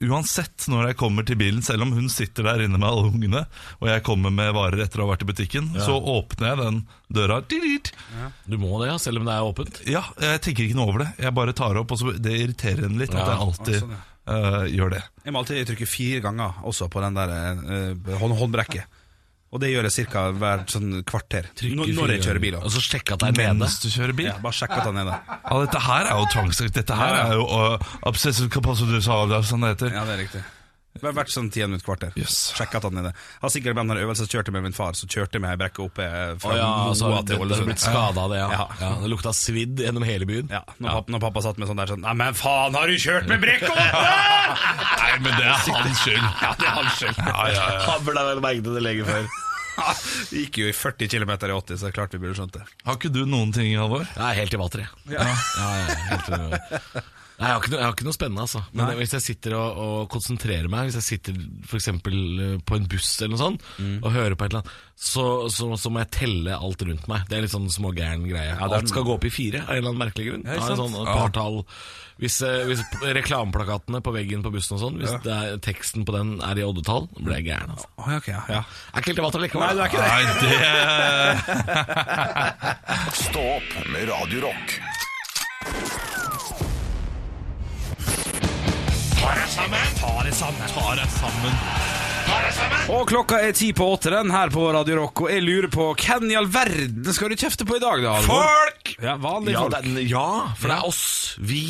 uansett når jeg kommer til bilen, selv om hun sitter der inne med alle ungene, og jeg kommer med varer etter å ha vært i butikken, så åpner jeg den døra. Dyt. Du må det, ja, selv om det er åpent. Ja, jeg tenker ikke noe over det. Jeg bare tar opp, og så det irriterer henne litt at jeg alltid sånn, uh, gjør det. Jeg må alltid trykke fire ganger også på den der uh, hånd, håndbrekket. Og det gjør jeg ca. hvert sånn kvarter. Når, når jeg kjører bil. Og så sjekke at det er nede. Mens du kjører bil. Ja, bare sjekk at det er nede. Ja, dette her er jo tvangsakt. Dette her er jo uh, obsessive capacity disorder, som det heter. Ja, det er riktig. Det har vært sånn ti minutter kvarter. Yes. At han er det. Har sikkert den øvelseskjørte med min far, så kjørte jeg meg ei brekke oppe eh, fra oh, ja, altså, Moa det, til Ålesund. blitt skada av det, ja. Ja. ja. Det lukta svidd gjennom hele byen. Ja, når, Pappa, når pappa satt med sånn der sånn Nei, men faen, har du kjørt med brekk oppe?! Nei, men det er hans skyld. ja, det er hans skyld. Ja, ja, ja. Han burde vel merket det lenge før. Det gikk jo i 40 km i 80, så det er klart vi burde skjønt det. Har ikke du noen ting, Halvor? Jeg er helt i vater, jeg. Ja. Ja, ja, helt, Nei, jeg, har ikke noe, jeg har ikke noe spennende, altså. Men Nei. hvis jeg sitter og, og konsentrerer meg, hvis jeg sitter f.eks. på en buss eller noe sånt, og hører på et eller annet, så, så, så må jeg telle alt rundt meg. Det er litt sånn smågæren greie. Ja, alt skal gå opp i fire, av en eller annen merkelig grunn. Ja, Ja, sånn, sant? et par tall. Hvis, eh, hvis reklameplakatene på veggen på bussen og sånn, hvis er, teksten på den er i oddetall, blir jeg gæren. Altså. Oh, ok, ja, ja. Er ikke helt i vater likevel. Nei, det er ikke det. Nei, det Stå opp med Radio sammen! Ta deg sammen! Og klokka er ti på åtte den her på Radio Rock, og jeg lurer på hvem i all verden skal du kjefte på i dag, da? Alvor? Folk! Ja, vanlige Ja, folk. er, ja, for det er oss. Vi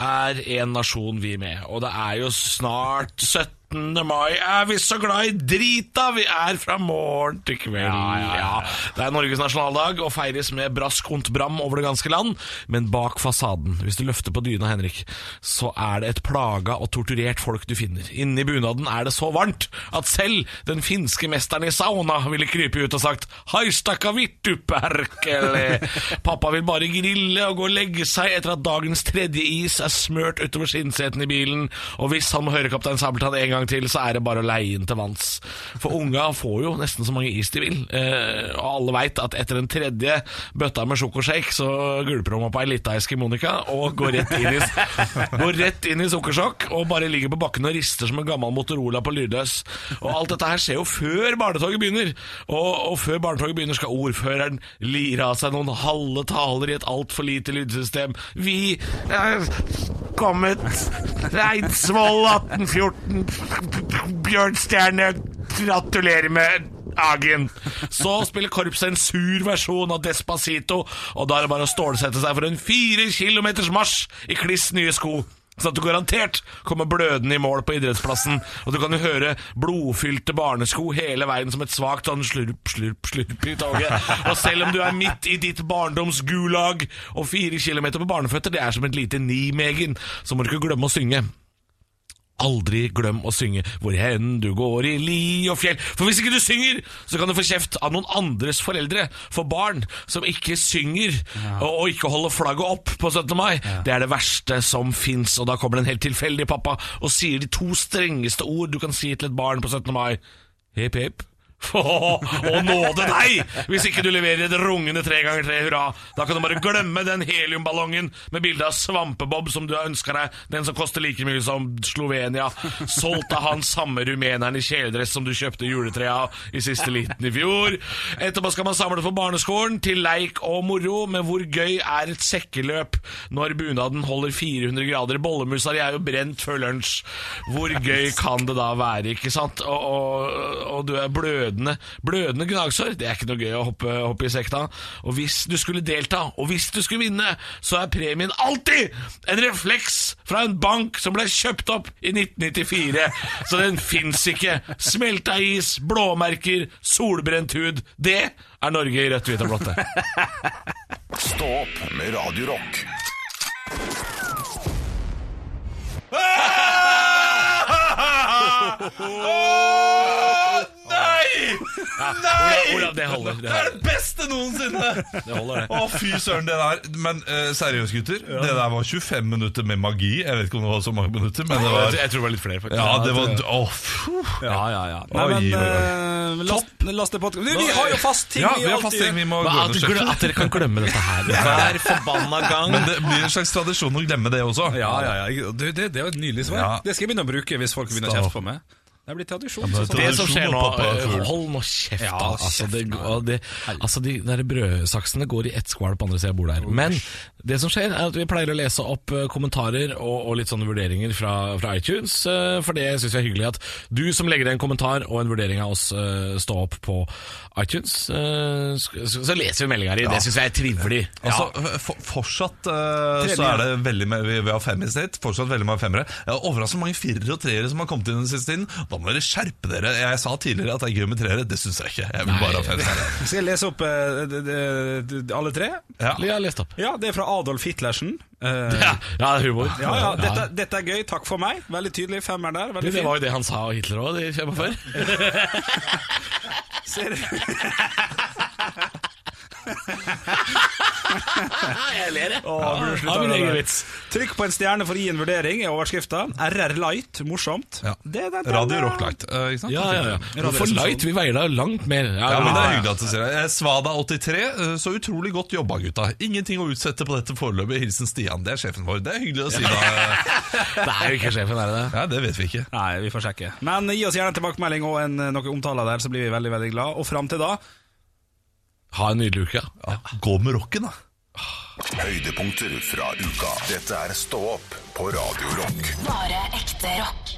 er en nasjon, vi med. Og det er jo snart 17. mai. Er vi så glad i drita? Vi er fra morgen til kveld. Ja, Det er Norges nasjonaldag og feires med brask und bram over det ganske land. Men bak fasaden, hvis du løfter på dyna, Henrik, så er det et plaga og torturert folk du finner. Inni bunaden er det så varmt at selv den finske mesteren i sauna ville krype ut og sagt Hei, stakka vittu, perkele. Pappa vil bare grille og gå og legge seg etter at dagens tredje is er smørt utover skinnsetene i bilen, og hvis han må høre Kaptein Sabeltann en gang til, så er det bare å leie inn til vanns. For unga får jo nesten så mange is de vil, eh, og alle veit at etter den tredje bøtta med sjokoshake, så gulper de opp ei lita Monica og går rett inn i, går rett inn i sukkersjokk og bare ligger på bakken og rister som en gammel Motorola på lydløs. Og alt dette her skjer jo før barnetoget begynner, og, og før barnetoget begynner skal ordføreren lire av seg noen halve taler i et altfor lite lydsystem. Vi er kommet Reinsvoll 1814 Bjørnstjerne Gratulerer med dagen. Så spiller korpset en sur versjon av Despacito, og da er det bare å stålsette seg for en fire kilometers marsj i kliss nye sko. Sånn at du garantert kommer blødende i mål på idrettsplassen, og du kan jo høre blodfylte barnesko hele veien som et svakt sånn slurp, slurp, slurp i toget. Og selv om du er midt i ditt barndoms gulag, og fire kilometer på barneføtter, det er som et lite Nimegen, så må du ikke glemme å synge. Aldri glem å synge hvor hen du går i li og fjell. For hvis ikke du synger, så kan du få kjeft av noen andres foreldre. For barn som ikke synger og, og ikke holder flagget opp på 17. mai, det er det verste som fins. Og da kommer det en helt tilfeldig pappa og sier de to strengeste ord du kan si til et barn på 17. mai. Hep, hep. Og nåde deg hvis ikke du leverer et rungende tre ganger tre hurra. Da kan du bare glemme den heliumballongen med bilde av Svampebob som du har ønska deg, den som koster like mye som Slovenia. Solgt av han samme rumeneren i kjeledress som du kjøpte juletreet av i siste liten i fjor. Etterpå skal man samle for barneskolen til leik og moro, men hvor gøy er et sekkeløp når bunaden holder 400 grader? Bollemusa di er jo brent før lunsj. Hvor gøy kan det da være, ikke sant? Og, og, og du er blødende Blødende gnagsår, det er ikke noe gøy å hoppe, hoppe i sekta. Og hvis du skulle delta, og hvis du skulle vinne, så er premien alltid en refleks fra en bank som ble kjøpt opp i 1994. Så den fins ikke. Smelta is, blåmerker, solbrent hud. Det er Norge i rødt, hvitt og blått. det. Stå opp med Radio Rock. Olav, Olav, det holder. Det, Det er det beste noensinne! det holder, det. Å, fy søren, det der. Men eh, seriøst, gutter. Det der var 25 minutter med magi. Jeg vet ikke om det var så mange minutter, men det var jeg tror det var litt flere, faktisk. Ja, det var Å. Ja, ja, ja. Nei, Oi, men eh, last, last det podcast. Vi har jo fast ting Ja, vi har alltid fast ting vi må Men gå at, du at dere kan glemme dette her hver forbanna gang. Men det blir en slags tradisjon å glemme det også. Ja, ja, ja. Du, det, det er jo et nydelig svar. Ja. Det skal jeg begynne å bruke hvis folk begynner å kjefte på meg. Det er blitt tradisjon. men sånn. Det som skjer nå er full. Hold nå kjeft, Ja. Altså, det, det, altså De der brødsaksene går i ett skvalp på andre sida av bordet her. Men det som skjer, er at vi pleier å lese opp eh, kommentarer og, og litt sånne vurderinger fra, fra iTunes. eh, For det syns jeg er hyggelig at du som legger en kommentar og en vurdering av oss Står stå opp på iTunes, eh, så, leser vi meldinga di. Det syns jeg er trivelig. Altså, for, Fortsatt uh, så er det veldig med, vi, vi har fem i snitt. Fortsatt veldig mange femmere. Jeg har overraskende mange firere og treere som har kommet inn den siste tiden. Da må dere skjerpe dere. Jeg sa tidligere at det er gøy med treere. Det syns jeg ikke. Jeg vil bare ha fem. Skal jeg lese opp eh, d- d- d- alle tre? Ja. Jeg har lest opp. Ja, det er fra Adolf Hitlersen. Eh, Ja, ja humor. ja, ja, dette, dette er gøy. Takk for meg. Veldig tydelig. Femmer der. Det, Veldig det fint. var jo det han sa og Hitler òg, de kjempa for. Ser- Jeg ler, jeg. Har min egen vits. Trykk på en stjerne for å gi en vurdering, er overskrifta. RR Light, morsomt. Ja. Det, det, det, Radio Rock Light. uh, ikke sant? Ja, ja, ja. For Radioresepsjon. light, vi veier da langt mer. Ja, men Det er hyggelig at du sier det. Eh, Svada83, eh, så utrolig godt jobba, gutta. Ingenting å utsette på dette foreløpig. Hilsen Stian. Det er sjefen vår. Det er hyggelig å si, da. Det er jo ikke sjefen, er det det? Ja, Det vet vi ikke. Nei, vi får sjekke. Men gi oss gjerne en tilbakemelding og en, noe omtale der, så blir vi veldig veldig glad. Og fram til da Ha en nydelig uke. Ja, Gå med rocken, da. Høydepunkter fra uka. Dette er Stå opp på Radio Rock. Bare ekte rock.